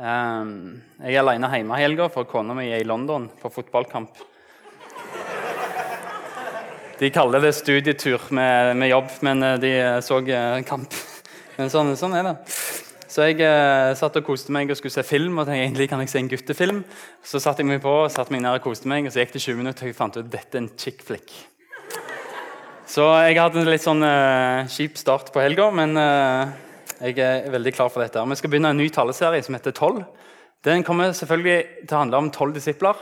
Um, jeg er alene hjemme i helga, for kona mi er i London på fotballkamp. De kaller det studietur med, med jobb, men eh, de så uh, kamp. Men sånn, sånn, er det. Så jeg eh, satt og koste meg og skulle se film. og tenkte, egentlig kan jeg se en guttefilm. Så satte jeg meg på, satte meg ned og koste meg, og så gikk det 20 minutter, og jeg fant ut dette er en chick flick. Så jeg hadde en litt sånn eh, kjip start på helga, men jeg er veldig klar for dette. Vi skal begynne en ny taleserie som heter 12. Den kommer selvfølgelig til å handle om tolv disipler.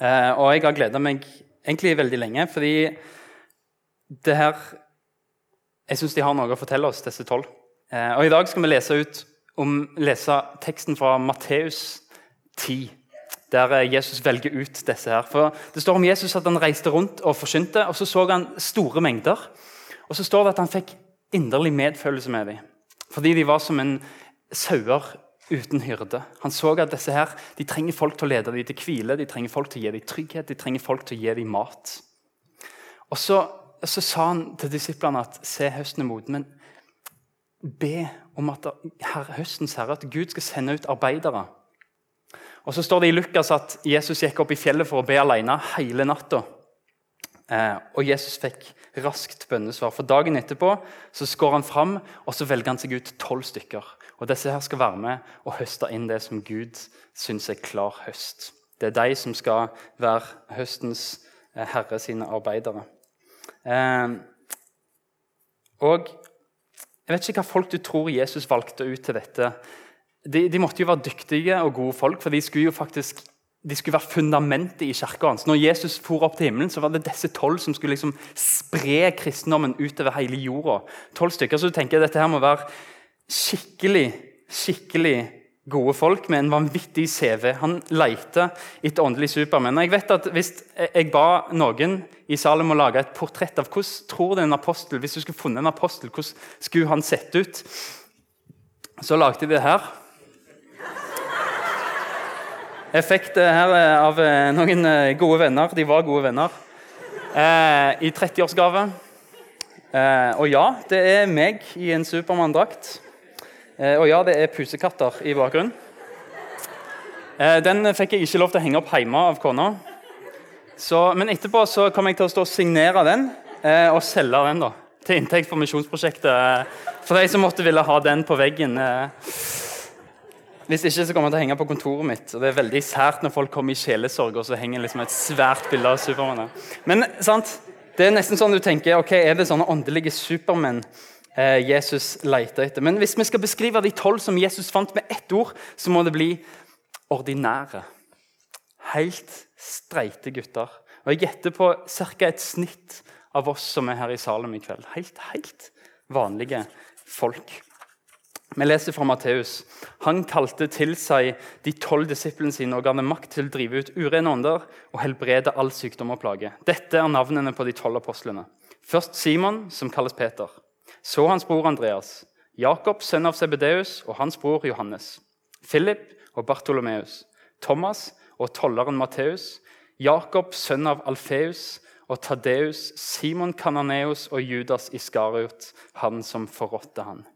Eh, og jeg har gleda meg egentlig veldig lenge, fordi det her Jeg syns de har noe å fortelle oss, disse tolv. Eh, og I dag skal vi lese, ut om, lese teksten fra Matteus 10 der eh, Jesus velger ut disse her. For Det står om Jesus at han reiste rundt og forsynte, og så så han store mengder. Og så står det at han fikk inderlig medfølelse med dem. Fordi de var som en sauer uten hyrde. Han så at disse her, de trenger folk til å lede dem til hvile, de trenger folk til å gi dem trygghet, de trenger folk til å gi dem mat. Og så, så sa han til disiplene at se, høsten er moden, men be om at her, høstens herre, at Gud skal sende ut arbeidere. Og Så står det i Lukas at Jesus gikk opp i fjellet for å be alene hele natta. Eh, og Jesus fikk raskt bønnesvar. For Dagen etterpå så skår han fram og så velger han seg ut tolv stykker. Og Disse her skal være med og høste inn det som Gud syns er klar høst. Det er de som skal være høstens eh, herre sine arbeidere. Eh, og Jeg vet ikke hva folk du tror Jesus valgte ut til dette. De, de måtte jo være dyktige og gode folk, for de skulle jo faktisk de skulle være fundamentet i kirka hans. Når Jesus for opp til himmelen, så var det disse tolv som skulle liksom spre kristendommen utover hele jorda. Tolv stykker, så du tenker Dette her må være skikkelig, skikkelig gode folk med en vanvittig CV. Han leter etter åndelig supermenn. Jeg vet at Hvis jeg ba noen i salen om å lage et portrett av hvordan tror du en apostel, hvis du skulle funnet en apostel, hvordan skulle han sett ut, så lagde de det her. Jeg fikk det her eh, av eh, noen eh, gode venner. De var gode venner. Eh, I 30-årsgave. Eh, og ja, det er meg i en Supermann-drakt. Eh, og ja, det er pusekatter i bakgrunnen. den fikk jeg ikke lov til å henge opp hjemme av kona. Men etterpå så kom jeg til å stå og signere den og selge den da, til inntekt for misjonsprosjektet. For de som måtte ville ha den på veggen. Hvis ikke så kommer jeg til å henge på kontoret mitt. og Det er veldig sært når folk kommer i sjelesorg og så henger liksom et svært bilde av Supermann. Men sant? det er nesten sånn du tenker ok, Er det sånne åndelige supermenn eh, Jesus leter etter? Men hvis vi skal beskrive de tolv som Jesus fant med ett ord, så må det bli ordinære. Helt streite gutter. Og Jeg gjetter på ca. et snitt av oss som er her i Salem i kveld. Helt, helt vanlige folk. Vi leser fra Matteus. Han kalte til seg de tolv disiplene sine og ga dem makt til å drive ut urene ånder og helbrede all sykdom og plage. Dette er navnene på de tolv apostlene. Først Simon, som kalles Peter. Så hans bror Andreas. Jakob, sønn av Sebedeus, og hans bror Johannes. Philip og Bartolomeus. Thomas og tolleren Matteus. Jakob, sønn av Alfeus og Tadeus. Simon Kananeus og Judas Iskariot, han som forrådte han.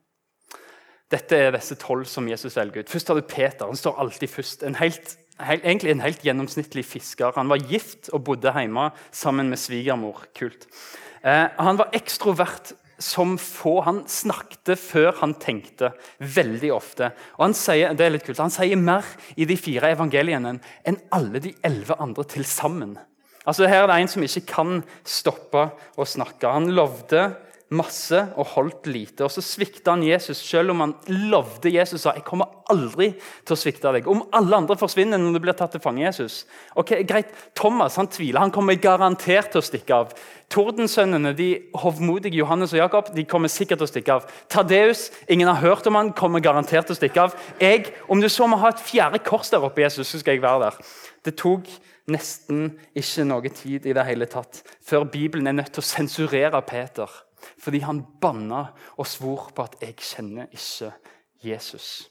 Dette er disse tolv som Jesus velger ut. Først har du Peter. Han står alltid først. En helt, helt, egentlig en helt gjennomsnittlig fisker. Han var gift og bodde hjemme sammen med svigermor. Kult. Eh, han var ekstrovert som få. Han snakket før han tenkte, veldig ofte. Og Han sier det er litt kult, han sier mer i de fire evangeliene enn alle de elleve andre til sammen. Altså, her er det en som ikke kan stoppe å snakke. Han lovde masse og holdt lite. Og Så svikta han Jesus, selv om han lovde Jesus sa jeg kommer aldri til å svikte deg. Om alle andre forsvinner når du blir tatt til fange, Jesus. Ok, greit, Thomas han tviler. Han kommer garantert til å stikke av. Tordensønnene, de hovmodige Johannes og Jakob, de kommer sikkert til å stikke av. Tadeus, ingen har hørt om han, kommer garantert til å stikke av. Jeg, Om du så må ha et fjerde kors der oppe, Jesus, så skal jeg være der. Det tok nesten ikke noe tid i det hele tatt før Bibelen er nødt til å sensurere Peter fordi han banna og svor på at 'jeg kjenner ikke Jesus'.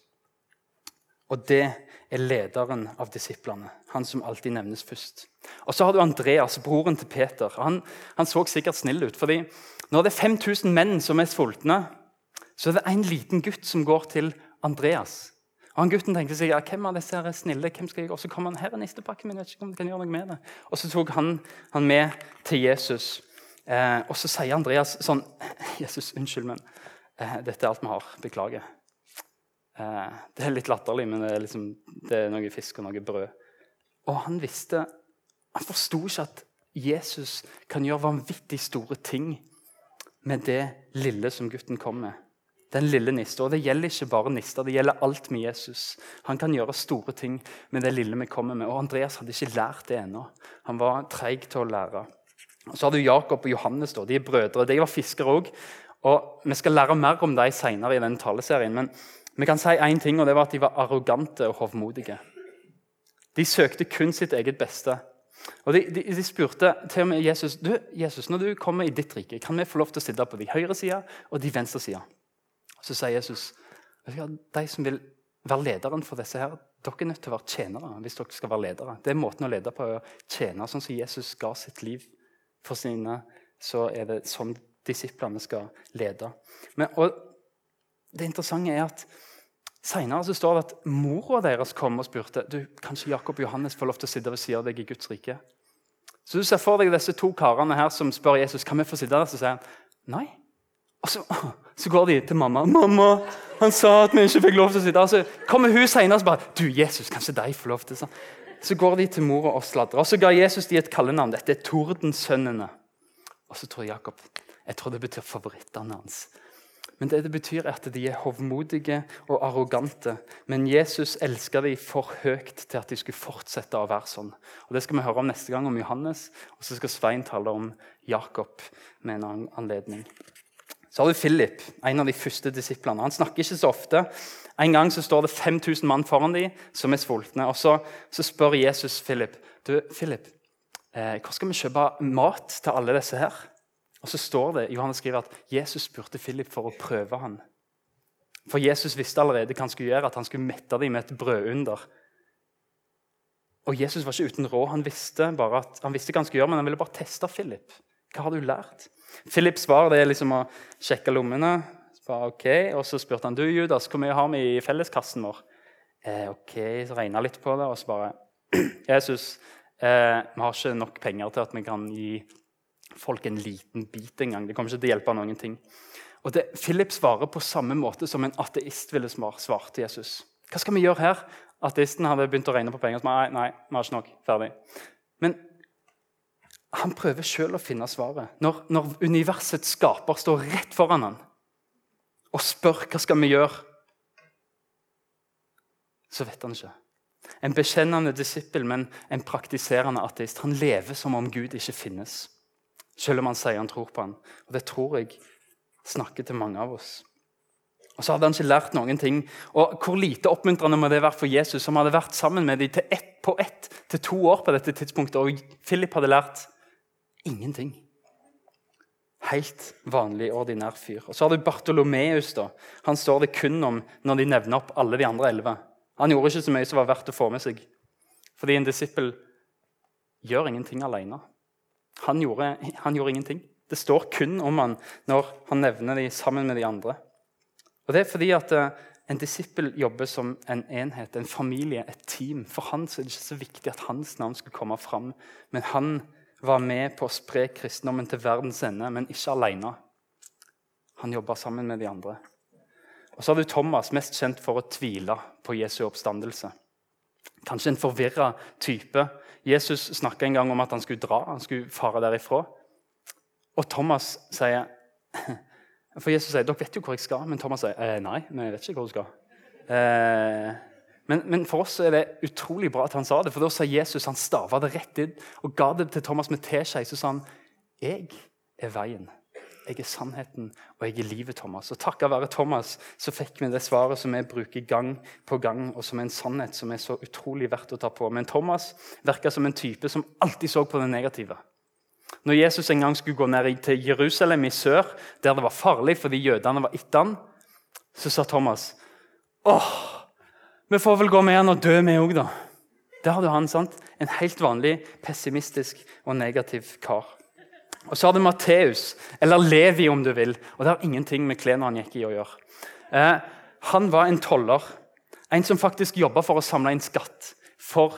Og det er lederen av disiplene, han som alltid nevnes først. Og Så har du Andreas, broren til Peter. Han, han så sikkert snill ut. fordi Når det er 5000 menn som er sultne, så er det en liten gutt som går til Andreas. Og han Gutten tenkte seg ja, hvem av disse her er snille, hvem skal jeg Og så kom han her er nistepakken min. jeg vet ikke om du kan gjøre noe med det. Og så tok han han med til Jesus. Eh, og så sier Andreas sånn Jesus, unnskyld, men eh, dette er alt vi har. Beklager. Eh, det er litt latterlig, men det er, liksom, det er noe fisk og noe brød. Og han visste Han forsto ikke at Jesus kan gjøre vanvittig store ting med det lille som gutten kom med. Den lille nista. Og det gjelder ikke bare nister, det gjelder alt med Jesus. Han kan gjøre store ting med det lille vi kommer med. Og Andreas hadde ikke lært det ennå. Han var treig til å lære. Så har du Jakob og Johannes. Da. De er brødre. De var fiskere òg. Og vi skal lære mer om dem senere i denne taleserien. Men vi kan si én ting, og det var at de var arrogante og hovmodige. De søkte kun sitt eget beste. Og de, de, de, spurte til og med Jesus du, Jesus, når du kommer i ditt rike, kan vi få lov til å sitte på de høyre sida og de venstre sida. Så sier Jesus de som vil være lederen for disse her, dere er nødt til å være tjenere. hvis dere skal være ledere. Det er måten å lede på. å tjene Sånn som Jesus ga sitt liv for sine, så er det sånn disiplene skal lede. Men, og det interessante er at Senere står det at mora deres kom og spurte du, kanskje Jakob og Johannes får lov til å sitte ved siden av deg i Guds rike. Så du ser for deg disse to karene her som spør Jesus kan vi få sitte der. Så sier han nei. Og så, så, går de til mamma. 'Mamma, han sa at vi ikke fikk lov til å sitte der.' Så kommer hun senere og bare 'Du, Jesus, kanskje de får lov til sånn. Så går de til mora og sladrer. Og så ga Jesus de et kallenavn. Dette er Tordensønnene. Og så tror Jakob jeg tror det betyr favorittene hans. Men det det betyr, er at de er hovmodige og arrogante. Men Jesus elsker dem for høyt til at de skulle fortsette å være sånn. Og Det skal vi høre om neste gang om Johannes, og så skal Svein tale om Jakob med en annen anledning. Så har du Philip, en av de første disiplene. Han snakker ikke så ofte. En gang så står det 5000 mann foran dem som er sultne. Og så, så spør Jesus Philip du, Philip, eh, hvor skal vi kjøpe mat til alle disse her? Og så står det, Johannes skriver at Jesus spurte Philip for å prøve han. For Jesus visste allerede hva han skulle gjøre, at han skulle mette dem med et brødunder. Og Jesus var ikke uten råd. Han visste, bare at, han visste hva han skulle gjøre, men han ville bare teste Philip. Hva har du lært? Philips svar det er liksom å sjekke lommene. Bare, ok, Og så spurte han du, Judas, hvor mye har vi i felleskassen vår. Eh, ok, Så regna litt på det, og så bare Jesus, eh, vi har ikke nok penger til at vi kan gi folk en liten bit engang. Det kommer ikke til å hjelpe noen ting. Og det, Philip svarer på samme måte som en ateist ville svart til Jesus. Hva skal vi gjøre her? Ateisten hadde begynt å regne på penger. Så, nei, nei, vi har ikke nok. Ferdig. Men han prøver sjøl å finne svaret. Når, når, universets skaper står rett foran ham og spør hva skal vi gjøre, så vet han ikke. En bekjennende disippel, men en praktiserende ateist. Han lever som om Gud ikke finnes, selv om han sier han tror på han. Og Det tror jeg snakker til mange av oss. Og så hadde han ikke lært noen ting. Og Hvor lite oppmuntrende må det være for Jesus, som hadde vært sammen med dem ett, på ett til to år på dette tidspunktet, og Philip hadde lært Ingenting. Helt vanlig, ordinær fyr. Og Så har du Bartolomeus. da. Han står det kun om når de nevner opp alle de andre elleve. Han gjorde ikke så mye som var verdt å få med seg. Fordi en disippel gjør ingenting alene. Han gjorde, han gjorde ingenting. Det står kun om han når han nevner de sammen med de andre. Og Det er fordi at eh, en disippel jobber som en enhet, en familie, et team. For han er det ikke så viktig at hans navn skal komme fram, men han var med på å spre kristendommen til verdens ende, men ikke alene. Han jobba sammen med de andre. Og så har du Thomas, mest kjent for å tvile på Jesu oppstandelse. Kanskje en forvirra type. Jesus snakka en gang om at han skulle dra, han skulle fare derifra. Og Thomas sier For Jesus sier dere vet jo hvor jeg skal, men Thomas sier nei, men jeg vet ikke hvor du skal. Eh, men, men, for oss er det utrolig bra at han sa det, for da sa Jesus han stava det rett inn og ga det til Thomas med teskje. Så sa han jeg er veien, jeg er sannheten og jeg er livet. Thomas. Og Takket være Thomas så fikk vi det svaret som vi bruker gang på gang, og som er en sannhet som er så utrolig verdt å ta på. Men Thomas virka som en type som alltid så på det negative. Når Jesus en gang skulle gå ned til Jerusalem i sør, der det var farlig fordi jødene var etter ham, så sa Thomas åh, vi får vel gå med han og dø, vi òg, da. Der har du han, sant? En helt vanlig pessimistisk og negativ kar. Og Så har du Matteus, eller Levi om du vil. Og Det har ingenting med klærne han gikk i å gjøre. Eh, han var en toller. En som faktisk jobba for å samle inn skatt for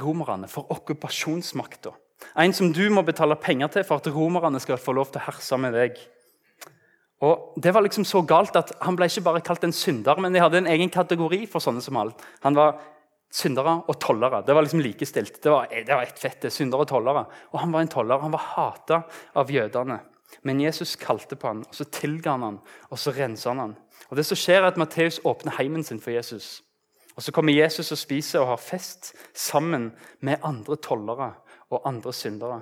romerne, for okkupasjonsmakta. En som du må betale penger til for at romerne skal få lov til å herse med deg. Og Det var liksom så galt at Han ble ikke bare kalt en synder, men de hadde en egen kategori for sånne som han. Han var syndere og tollere. Det var liksom likestilt. Det var, det var ett fett, syndere og tollere. Og Han var en toller. Han var hata av jødene. Men Jesus kalte på han, og så tilga han han, og så rensa han han. Og Det som skjer er at Matteus åpner heimen sin for Jesus. Og Så kommer Jesus og spiser og har fest sammen med andre tollere og andre syndere.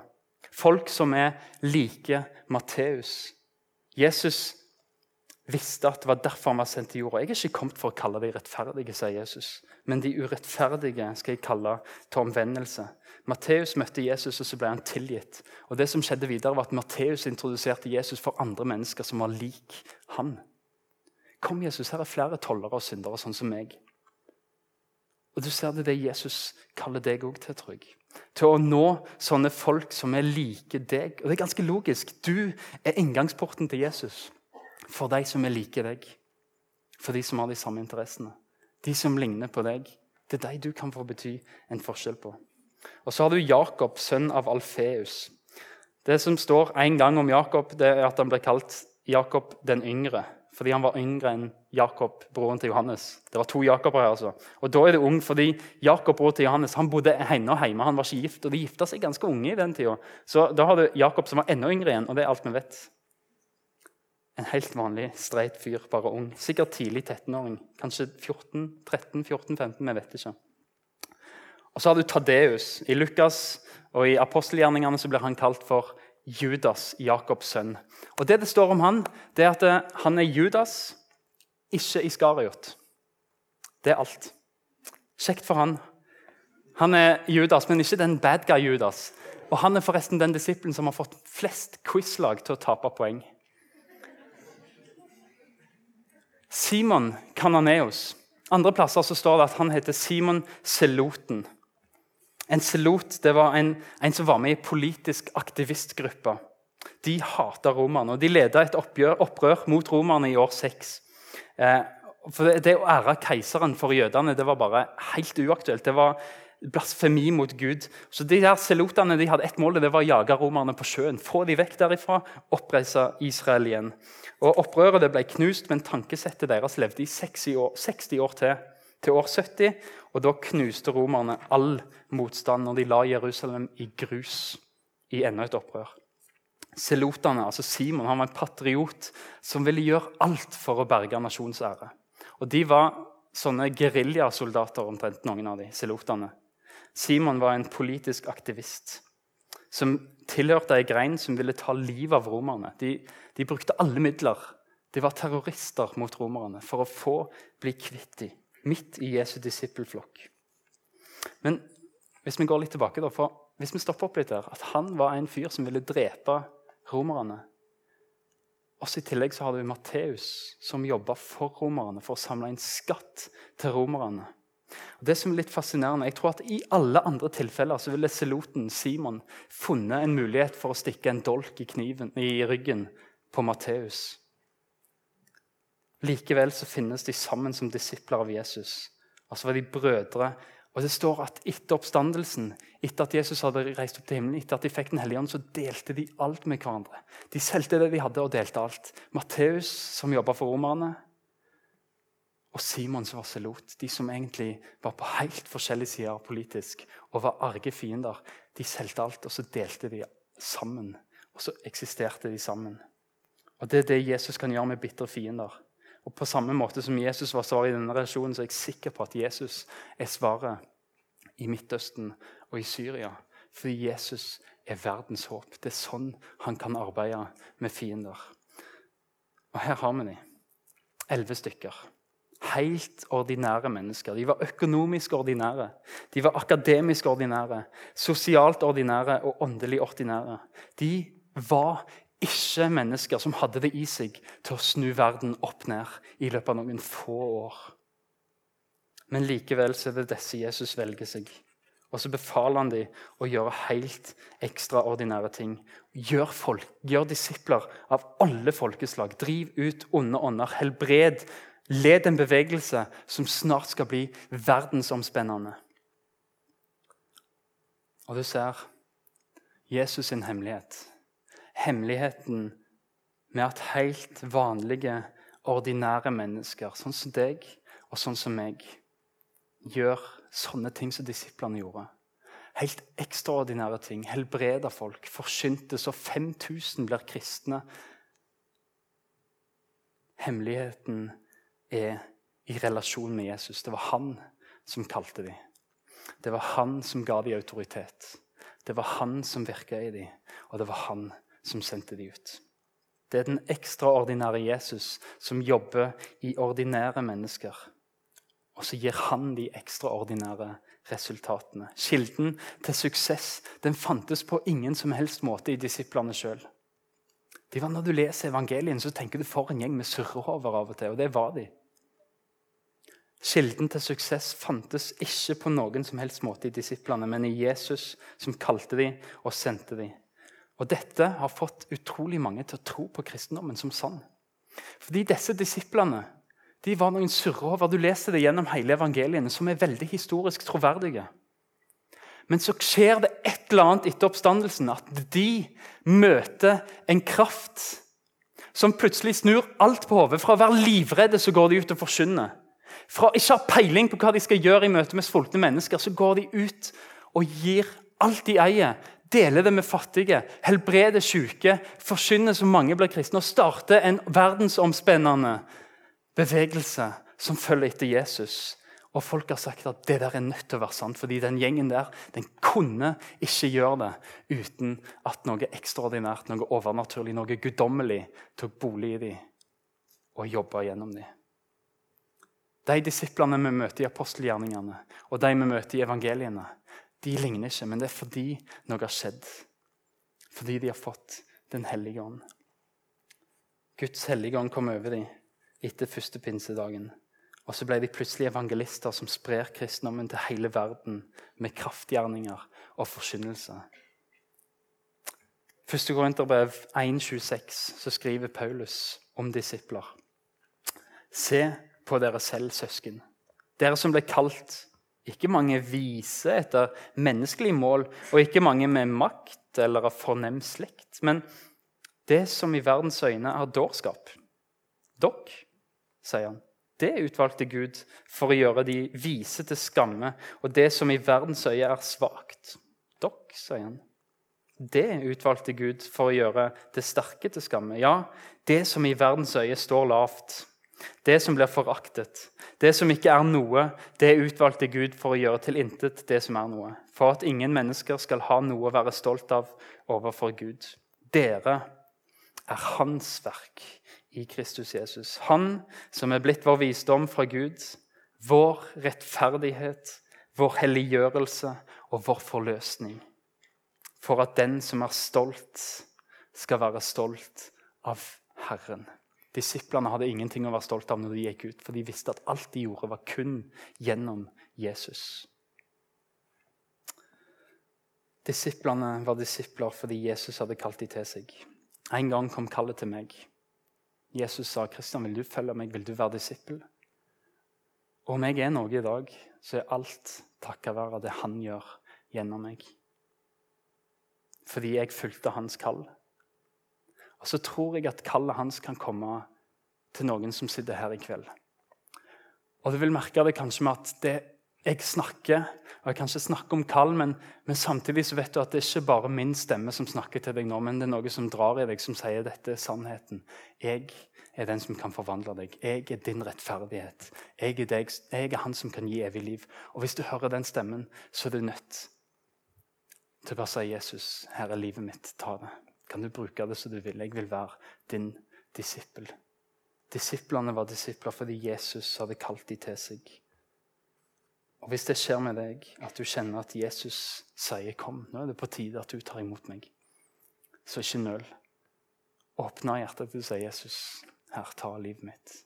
Folk som er like Matteus. Jesus visste at det var derfor han var sendt til jorda. Jeg er ikke kommet for å kalle de rettferdige, sier Jesus. Men de urettferdige skal jeg kalle til omvendelse. Matteus møtte Jesus, og så ble han tilgitt. Og det som skjedde videre var at Matteus introduserte Jesus for andre mennesker som var lik han. Kom, Jesus, her er flere tollere og syndere sånn som meg. Og du ser det det Jesus kaller deg òg til, tror jeg. Til å nå sånne folk som er like deg. Og det er ganske logisk. Du er inngangsporten til Jesus for de som er like deg. For de som har de samme interessene. De som ligner på deg. Det er de du kan få bety en forskjell på. Og så har du Jakob, sønn av Alfeus. Det som står en gang om Jakob, det er at han ble kalt Jakob den yngre fordi han var yngre enn Jakob, broren til Johannes. Det var to Jakober her, altså. Og da er det ung fordi Jakob, broren til Johannes, han bodde ennå hjemme. Han var ikke gift, og de gifta seg ganske unge i den tida. Så da har du Jakob som var enda yngre igjen, og det er alt vi vet. En helt vanlig streit fyr, bare ung. Sikkert tidlig 13-åring. Kanskje 14-13-14-15, vi vet ikke. Og så har du Tadeus. I Lukas og i apostelgjerningene så blir han kalt for Judas, Jakobs sønn. Og Det det står om han, det er at eh, han er Judas, ikke Iskariot. Det er alt. Kjekt for han. Han er Judas, men ikke den bad guy Judas. Og Han er forresten den disippelen som har fått flest quizlag til å tape poeng. Simon Kananeos. Andre plasser så står det at han heter Simon Seloten. En selot det var en, en som var med i politisk aktivistgruppe. De hata romerne, og de leda et oppgjør, opprør mot romerne i år 6. Eh, for det, å ære keiseren for jødene det var bare helt uaktuelt. Det var blasfemi mot Gud. Så de her Selotene de hadde ett mål, det var å jage romerne på sjøen. Få de vekk derifra, oppreise Israel igjen. Og Opprøret ble knust, men tankesettet deres levde i 60 år, 60 år til til år 70. Og da knuste romerne all motstand når de la Jerusalem i grus i enda et opprør. Selotene, altså Simon, han var en patriot som ville gjøre alt for å berge nasjonens ære. Og De var sånne geriljasoldater, omtrent noen av de, selotene. Simon var en politisk aktivist som tilhørte ei grein som ville ta livet av romerne. De, de brukte alle midler. De var terrorister mot romerne for å få bli kvitt dem midt i Jesu disippelflokk. Men hvis vi går litt tilbake da, for hvis vi stopper opp litt der, at han var en fyr som ville drepe romerne Også I tillegg så har du Matteus, som jobba for romerne for å samle inn skatt til romerne. Og det som er litt fascinerende, jeg tror at I alle andre tilfeller så ville seloten Simon funnet en mulighet for å stikke en dolk i, kniven, i ryggen på Matteus. Likevel så finnes de sammen som disipler av Jesus. Altså var de brødre. Og det står at Etter oppstandelsen, etter at Jesus hadde reist opp til himmelen, etter at de fikk Den hellige ånd, så delte de alt med hverandre. De solgte det de hadde, og delte alt. Matteus, som jobba for romerne, og Simon, som var selot. De som egentlig var på helt forskjellige sider politisk og var arge fiender. De solgte alt, og så delte de sammen. Og så eksisterte de sammen. Og Det er det Jesus kan gjøre med bitre fiender. Og På samme måte som Jesus var svaret i denne relasjonen, så er jeg sikker på at Jesus er svaret i Midtøsten og i Syria. Fordi Jesus er verdens håp. Det er sånn han kan arbeide med fiender. Og her har vi de. Elleve stykker. Helt ordinære mennesker. De var økonomisk ordinære, de var akademisk ordinære, sosialt ordinære og åndelig ordinære. De var ikke mennesker som hadde det i seg til å snu verden opp ned i løpet av noen få år. Men likevel så er det disse Jesus velger seg. Og så befaler han dem å gjøre helt ekstraordinære ting. Gjør, folk, gjør disipler av alle folkeslag. Driv ut onde ånder. Helbred Led en bevegelse som snart skal bli verdensomspennende. Og du ser Jesus sin hemmelighet. Hemmeligheten med at helt vanlige, ordinære mennesker, sånn som deg og sånn som meg, gjør sånne ting som disiplene gjorde. Helt ekstraordinære ting. Helbreder folk, forsynte så 5000 blir kristne. Hemmeligheten er i relasjon med Jesus. Det var han som kalte dem. Det var han som ga dem autoritet. Det var han som virka i dem, og det var han som sendte de ut. Det er den ekstraordinære Jesus som jobber i ordinære mennesker. Og så gir han de ekstraordinære resultatene. Kilden til suksess den fantes på ingen som helst måte i disiplene sjøl. Når du leser evangelien, så tenker du for en gjeng med surrehover av og til. Og det var de. Kilden til suksess fantes ikke på noen som helst måte i disiplene, men i Jesus, som kalte dem og sendte dem. Og Dette har fått utrolig mange til å tro på kristendommen som sann. Fordi disse disiplene de var noen surrehover. Du leser det gjennom hele evangeliene, som er veldig historisk troverdige. Men så skjer det et eller annet etter oppstandelsen, at de møter en kraft som plutselig snur alt på hodet. Fra å være livredde så går de ut og forkynner. Fra å ikke ha peiling på hva de skal gjøre i møte med sultne mennesker, så går de ut og gir alt de eier. Deler det med fattige, helbreder syke, forkynner så mange blir kristne og starter en verdensomspennende bevegelse som følger etter Jesus. Og folk har sagt at det der er nødt til å være sant, fordi den gjengen der den kunne ikke gjøre det uten at noe ekstraordinært, noe overnaturlig, noe guddommelig tok bolig i dem og jobba gjennom dem. De disiplene vi møter i apostelgjerningene og de vi møter i evangeliene, de ligner ikke, men det er fordi noe har skjedd. Fordi de har fått Den hellige ånd. Guds hellige ånd kom over dem etter første pinsedagen. Og så ble de plutselig evangelister som sprer kristendommen til hele verden med kraftgjerninger og forkynnelse. Første Korinterbrev 1,26 så skriver Paulus om disipler. Se på dere selv, søsken. Dere som ble kalt, ikke mange vise etter menneskelige mål, og ikke mange med makt eller av fornem slekt, men det som i verdens øyne er dårskap. Dere sier han. Det utvalgte Gud for å gjøre de vise til skamme, og det som i verdens øye er svakt. Dere, sier han. Det utvalgte Gud for å gjøre det sterke til skamme. Ja, det som i verdens øye står lavt. Det som blir foraktet. Det som ikke er noe, det utvalgte Gud for å gjøre til intet det som er noe. For at ingen mennesker skal ha noe å være stolt av overfor Gud. Dere er Hans verk i Kristus Jesus. Han som er blitt vår visdom fra Gud, vår rettferdighet, vår helliggjørelse og vår forløsning. For at den som er stolt, skal være stolt av Herren. Disiplene hadde ingenting å være stolt av når de gikk ut, for de visste at alt de gjorde, var kun gjennom Jesus. Disiplene var disipler fordi Jesus hadde kalt dem til seg. En gang kom kallet til meg. Jesus sa, 'Kristian, vil du følge meg? Vil du være disippel?' Og om jeg er noe i dag, så er alt takket være det han gjør gjennom meg. Fordi jeg fulgte hans kall. Og så tror jeg at kallet hans kan komme til noen som sitter her i kveld. Og du vil merke det kanskje med at det jeg snakker, og jeg kan ikke snakke om kall, men, men, samtidig så vet du at det er ikke bare min stemme som snakker til deg nå, men det er noe som drar i deg, som sier dette er sannheten. Jeg er den som kan forvandle deg. Jeg er din rettferdighet. Jeg er, deg, jeg er han som kan gi evig liv. Og hvis du hører den stemmen, så er du nødt til å bare si Jesus, her er livet mitt. Ta det. Kan du bruke det som du vil? Jeg vil være din disippel. Disiplene var disipler fordi Jesus hadde kalt dem til seg. Og Hvis det skjer med deg, at du kjenner at Jesus sier 'kom', nå er det på tide at du tar imot meg, så ikke nøl. Åpne hjertet til å si 'Jesus, her, ta livet mitt'.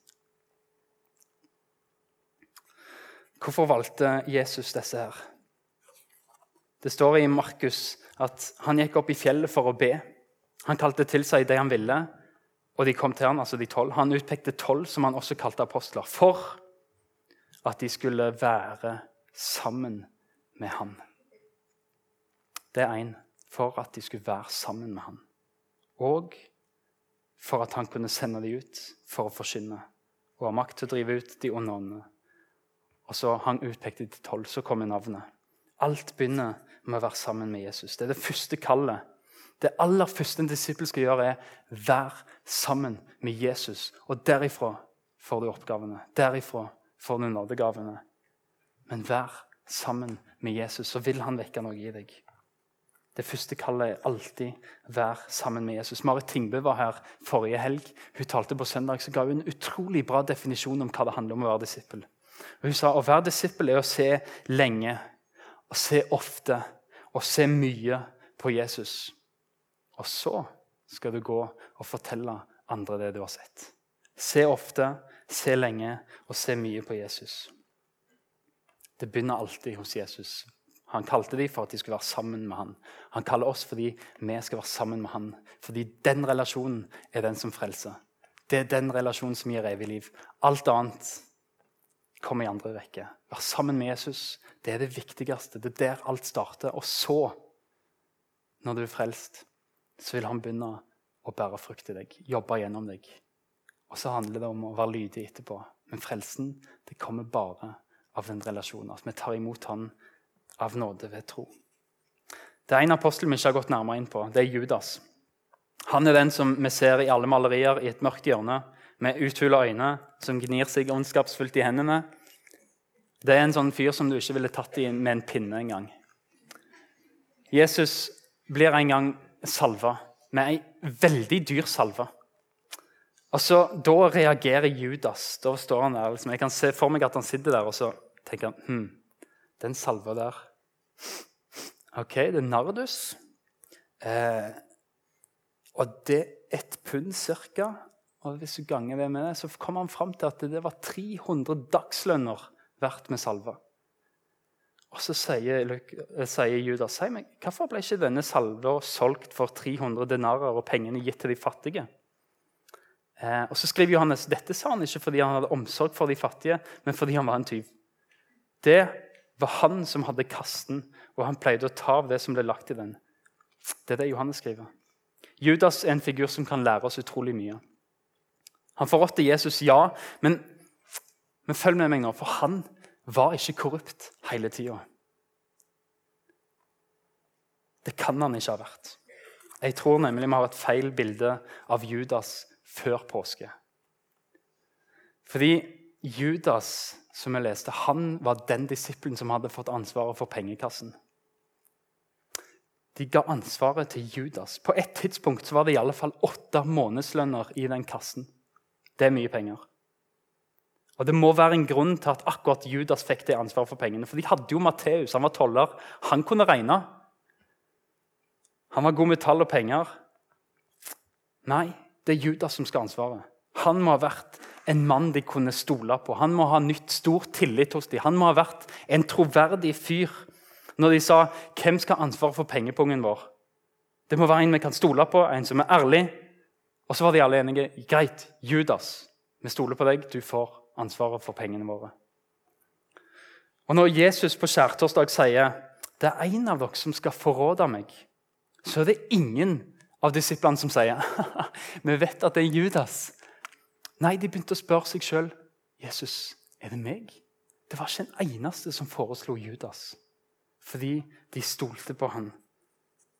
Hvorfor valgte Jesus disse her? Det står i Markus at han gikk opp i fjellet for å be. Han kalte til seg det han ville, og de kom til han, altså de 12. Han utpekte tolv, som han også kalte apostler, for at de skulle være sammen med han. Det er én for at de skulle være sammen med han. Og for at han kunne sende dem ut for å forkynne og ha makt til å drive ut de onde åndene. Og så Han utpekte de tolv, så kommer navnet. Alt begynner med å være sammen med Jesus. Det er det første kallet. Det aller første en disippel skal gjøre, er vær sammen med Jesus. Og derifra får du oppgavene. Derifra får du nådegavene. Men vær sammen med Jesus, så vil han vekke noe i deg. Det første kallet er alltid 'vær sammen med Jesus'. Marit Tingbø var her forrige helg. Hun talte på søndag, så ga hun en utrolig bra definisjon om hva det handler om å være disippel. Hun sa å være disippel er å se lenge, å se ofte og se mye på Jesus. Og så skal du gå og fortelle andre det du har sett. Se ofte, se lenge og se mye på Jesus. Det begynner alltid hos Jesus. Han kalte dem for at de skulle være sammen med han. Han kaller oss fordi vi skal være sammen med han. Fordi den relasjonen er den som frelser. Det er den relasjonen som gir evig liv. Alt annet kommer i andre rekke. Vær sammen med Jesus det er det viktigste. Det er der alt starter. Og så, når du er frelst, så vil han begynne å bære frukt i deg. Jobbe gjennom deg. Og så handler det om å være lydig etterpå. Men frelsen det kommer bare av den relasjonen. At vi tar imot han av nåde ved tro. Det er en apostel vi ikke har gått nærmere inn på. Det er Judas. Han er den som vi ser i alle malerier i et mørkt hjørne, med uthula øyne, som gnir seg ondskapsfullt i hendene. Det er en sånn fyr som du ikke ville tatt i med en pinne engang. Jesus blir en gang salva med ei veldig dyr salve. så Da reagerer Judas. Da står han der. Liksom. Jeg kan se for meg at han sitter der og så tenker han, hm, den salva der OK, det er nardus. Eh, og det er ett pund ca. Og hvis du ganger det med det, så kommer han fram til at det var 300 dagslønner verdt med salve. Og så sier, sier Judas si meg, hvorfor ble ikke denne salva solgt for 300 denarer og pengene gitt til de fattige? Eh, og så skriver Johannes dette sa han ikke fordi han hadde omsorg for de fattige, men fordi han var en tyv. Det var han som hadde kasten, og han pleide å ta av det som ble lagt i den. Det er det Johannes skriver. Judas er en figur som kan lære oss utrolig mye. Han forrådte Jesus, ja, men, men følg med meg nå, for han var ikke korrupt hele tida. Det kan han ikke ha vært. Jeg tror nemlig vi har et feil bilde av Judas før påske. Fordi Judas som jeg leste, han var den disippelen som hadde fått ansvaret for pengekassen. De ga ansvaret til Judas. På et tidspunkt var det i alle fall åtte månedslønner i den kassen. Det er mye penger. Og Det må være en grunn til at akkurat Judas fikk det ansvaret for pengene. For de hadde jo Matteus, han var toller. Han kunne regne. Han var god med tall og penger. Nei, det er Judas som skal ha ansvaret. Han må ha vært en mann de kunne stole på. Han må ha nytt stor tillit hos dem. Han må ha vært en troverdig fyr når de sa 'Hvem skal ha ansvaret for pengepungen vår?' Det må være en vi kan stole på, en som er ærlig. Og så var de alle enige. 'Greit, Judas, vi stoler på deg. Du får ansvaret for pengene våre.' Og Når Jesus på skjærtorsdag sier 'Det er en av dere som skal forråde meg', så er det ingen av disiplene som sier 'Vi vet at det er Judas'. Nei, de begynte å spørre seg sjøl Jesus, er det meg. Det var ikke en eneste som foreslo Judas, fordi de stolte på han.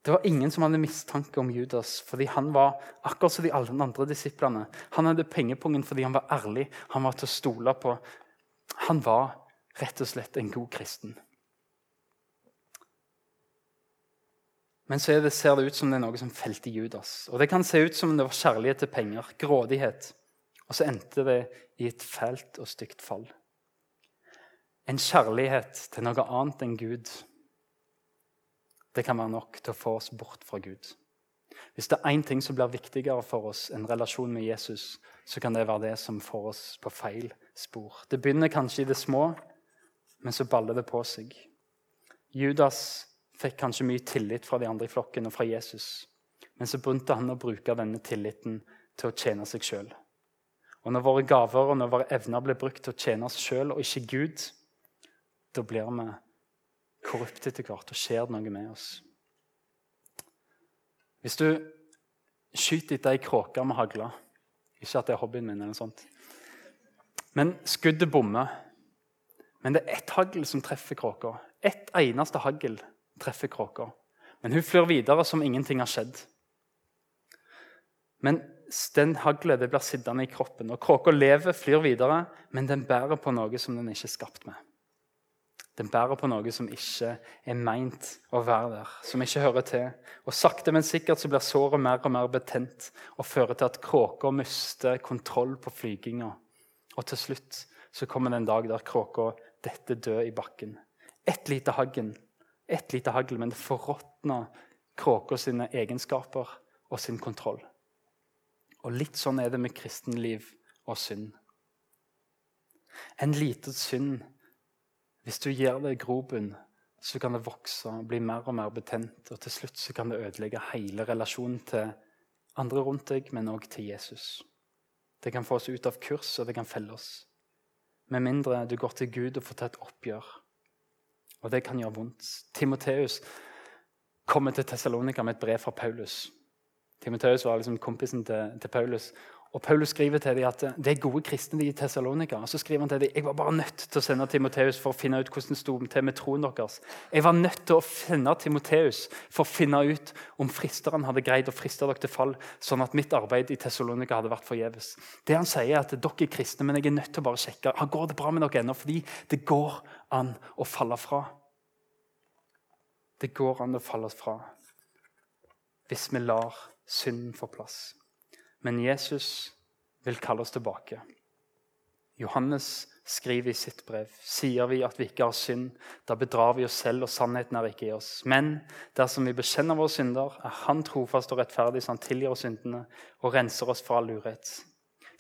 Det var ingen som hadde mistanke om Judas, fordi han var akkurat som de alle andre disiplene. Han hadde pengepungen fordi han var ærlig, han var til å stole på. Han var rett og slett en god kristen. Men så det, ser det ut som det er noe som felte Judas. Og Det kan se ut som det var kjærlighet til penger, grådighet. Og så endte det i et fælt og stygt fall. En kjærlighet til noe annet enn Gud. Det kan være nok til å få oss bort fra Gud. Hvis det er én ting som blir viktigere for oss enn relasjon med Jesus, så kan det være det som får oss på feil spor. Det begynner kanskje i det små, men så baller det på seg. Judas fikk kanskje mye tillit fra de andre i flokken og fra Jesus. Men så begynte han å bruke denne tilliten til å tjene seg sjøl. Og når våre gaver og når våre evner blir brukt til å tjene oss sjøl og ikke Gud, da blir vi korrupte etter hvert. og skjer det noe med oss. Hvis du skyter etter ei kråke med hagle Ikke at det er hobbyen min, eller noe sånt. men skuddet bommer. Men det er ett hagl som treffer kråka. Ett eneste hagl treffer kråka. Men hun flyr videre som ingenting har skjedd. Men den haglet blir sittende i kroppen. og Kråka lever, flyr videre, men den bærer på noe som den ikke er skapt med. Den bærer på noe som ikke er meint å være der, som ikke hører til. Og Sakte, men sikkert så blir såret mer og mer betent og fører til at kråka mister kontroll på flyginga. Og til slutt så kommer det en dag der kråka detter død i bakken. Ett lite hagl, ett lite hagl, men det forråtner kråka sine egenskaper og sin kontroll. Og litt sånn er det med kristenliv og synd. En liten synd, hvis du gir det grobunn, så kan det vokse og bli mer og mer betent. Og til slutt så kan det ødelegge hele relasjonen til andre rundt deg, men òg til Jesus. Det kan få oss ut av kurs, og det kan felle oss. Med mindre du går til Gud og får ta et oppgjør. Og det kan gjøre vondt. Timoteus kommer til Tessalonika med et brev fra Paulus. Timoteus var liksom kompisen til, til, Paulus. Og Paulus skriver til dem at det er gode kristne de i Tessalonika. Og så skriver han til dem jeg var bare nødt til å sende Timoteus for å finne ut hvordan det sto til med troen deres. Jeg var nødt til å sende Timoteus for å finne ut om fristeren hadde greid å friste dere til fall, sånn at mitt arbeid i Tessalonika hadde vært forgjeves. Det han sier, er at dere er kristne, men jeg er nødt til å bare sjekke. Går det bra med dere ennå? Fordi det går an å falle fra. Det går an å falle fra hvis vi lar synden få plass. Men Jesus vil kalle oss tilbake. Johannes skriver i sitt brev sier vi at vi ikke har synd, da bedrar vi oss selv, og sannheten er ikke i oss. Men dersom vi bekjenner våre synder, er Han trofast og rettferdig, så Han tilgir oss syndene og renser oss fra all urett.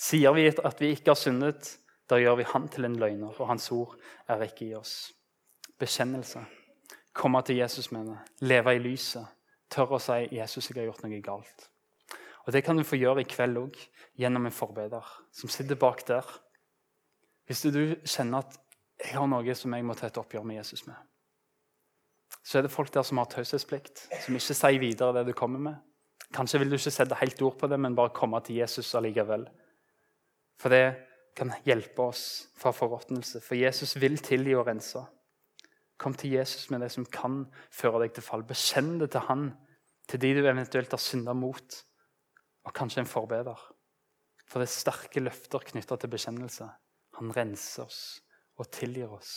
Sier vi at vi ikke har syndet, da gjør vi Han til en løgner, og Hans ord er ikke i oss. Bekjennelse. Komme til Jesus med det. Leve i lyset tør å si 'Jesus, jeg har gjort noe galt'. Og Det kan du få gjøre i kveld òg, gjennom en forbeder som sitter bak der. Hvis du kjenner at 'jeg har noe som jeg må ta et oppgjør med Jesus med', så er det folk der som har taushetsplikt, som ikke sier videre det du kommer med. Kanskje vil du ikke sette helt ord på det, men bare komme til Jesus allikevel. For det kan hjelpe oss fra forråtnelse. For Jesus vil tilgi og rense. Kom til Jesus med det som kan føre deg til fall. Bekjenn det til han, til de du eventuelt har synda mot, og kanskje en forbeder. For det er sterke løfter knytta til bekjennelse. Han renser oss og tilgir oss.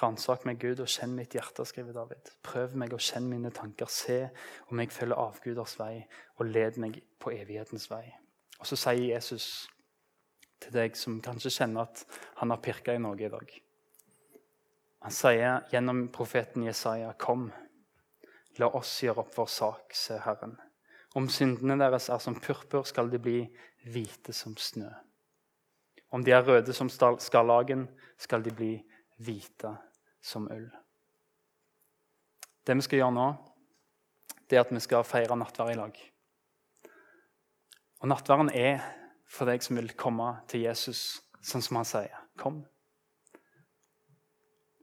Ransak meg, Gud, og kjenn mitt hjerte, skriver David. Prøv meg og kjenn mine tanker. Se om jeg følger avguders vei, og led meg på evighetens vei. Og så sier Jesus til deg som kanskje kjenner at han har pirka i noe i dag. Han sier gjennom profeten Jesaja, 'Kom, la oss gjøre opp vår sak', se Herren. Om syndene deres er som purpur, skal de bli hvite som snø. Om de er røde som skarlagen, skal de bli hvite som ull. Det vi skal gjøre nå, det er at vi skal feire nattverd i lag. Og Nattverden er for deg som vil komme til Jesus, sånn som han sier. Kom.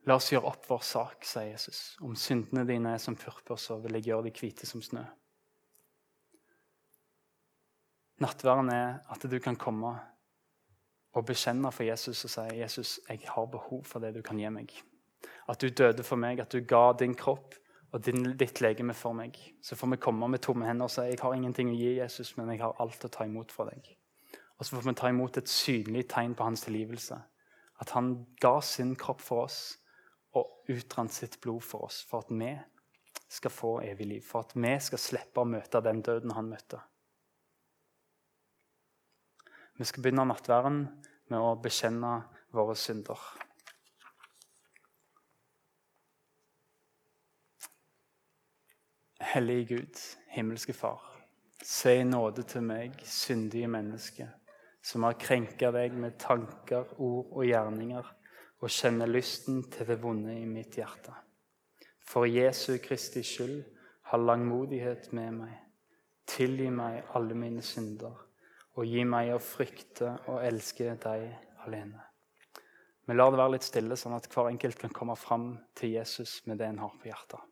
La oss gjøre opp vår sak, sier Jesus. Om syndene dine er som purpur, så vil jeg gjøre de hvite som snø. Nattverden er at du kan komme og bekjenne for Jesus og si Jesus, jeg har behov for det du kan gi meg. At du døde for meg, at du ga din kropp og din, ditt legeme for meg. Så får vi komme med tomme hender og si jeg har ingenting å gi Jesus, men jeg har alt å ta imot for deg. Og så får vi ta imot et synlig tegn på hans tilgivelse. At han ga sin kropp for oss og utrant sitt blod for oss, for at vi skal få evig liv. For at vi skal slippe å møte den døden han møtte. Vi skal begynne nattverden med å bekjenne våre synder. Hellige Gud, himmelske Far. Se i nåde til meg, syndige menneske, som har krenka deg med tanker, ord og gjerninger og kjenner lysten til det vonde i mitt hjerte. For Jesu Kristi skyld, ha langmodighet med meg. tilgi meg alle mine synder, og gi meg å frykte og elske deg alene. Men la det være litt stille, sånn at hver enkelt kan komme fram til Jesus med det en har på hjertet.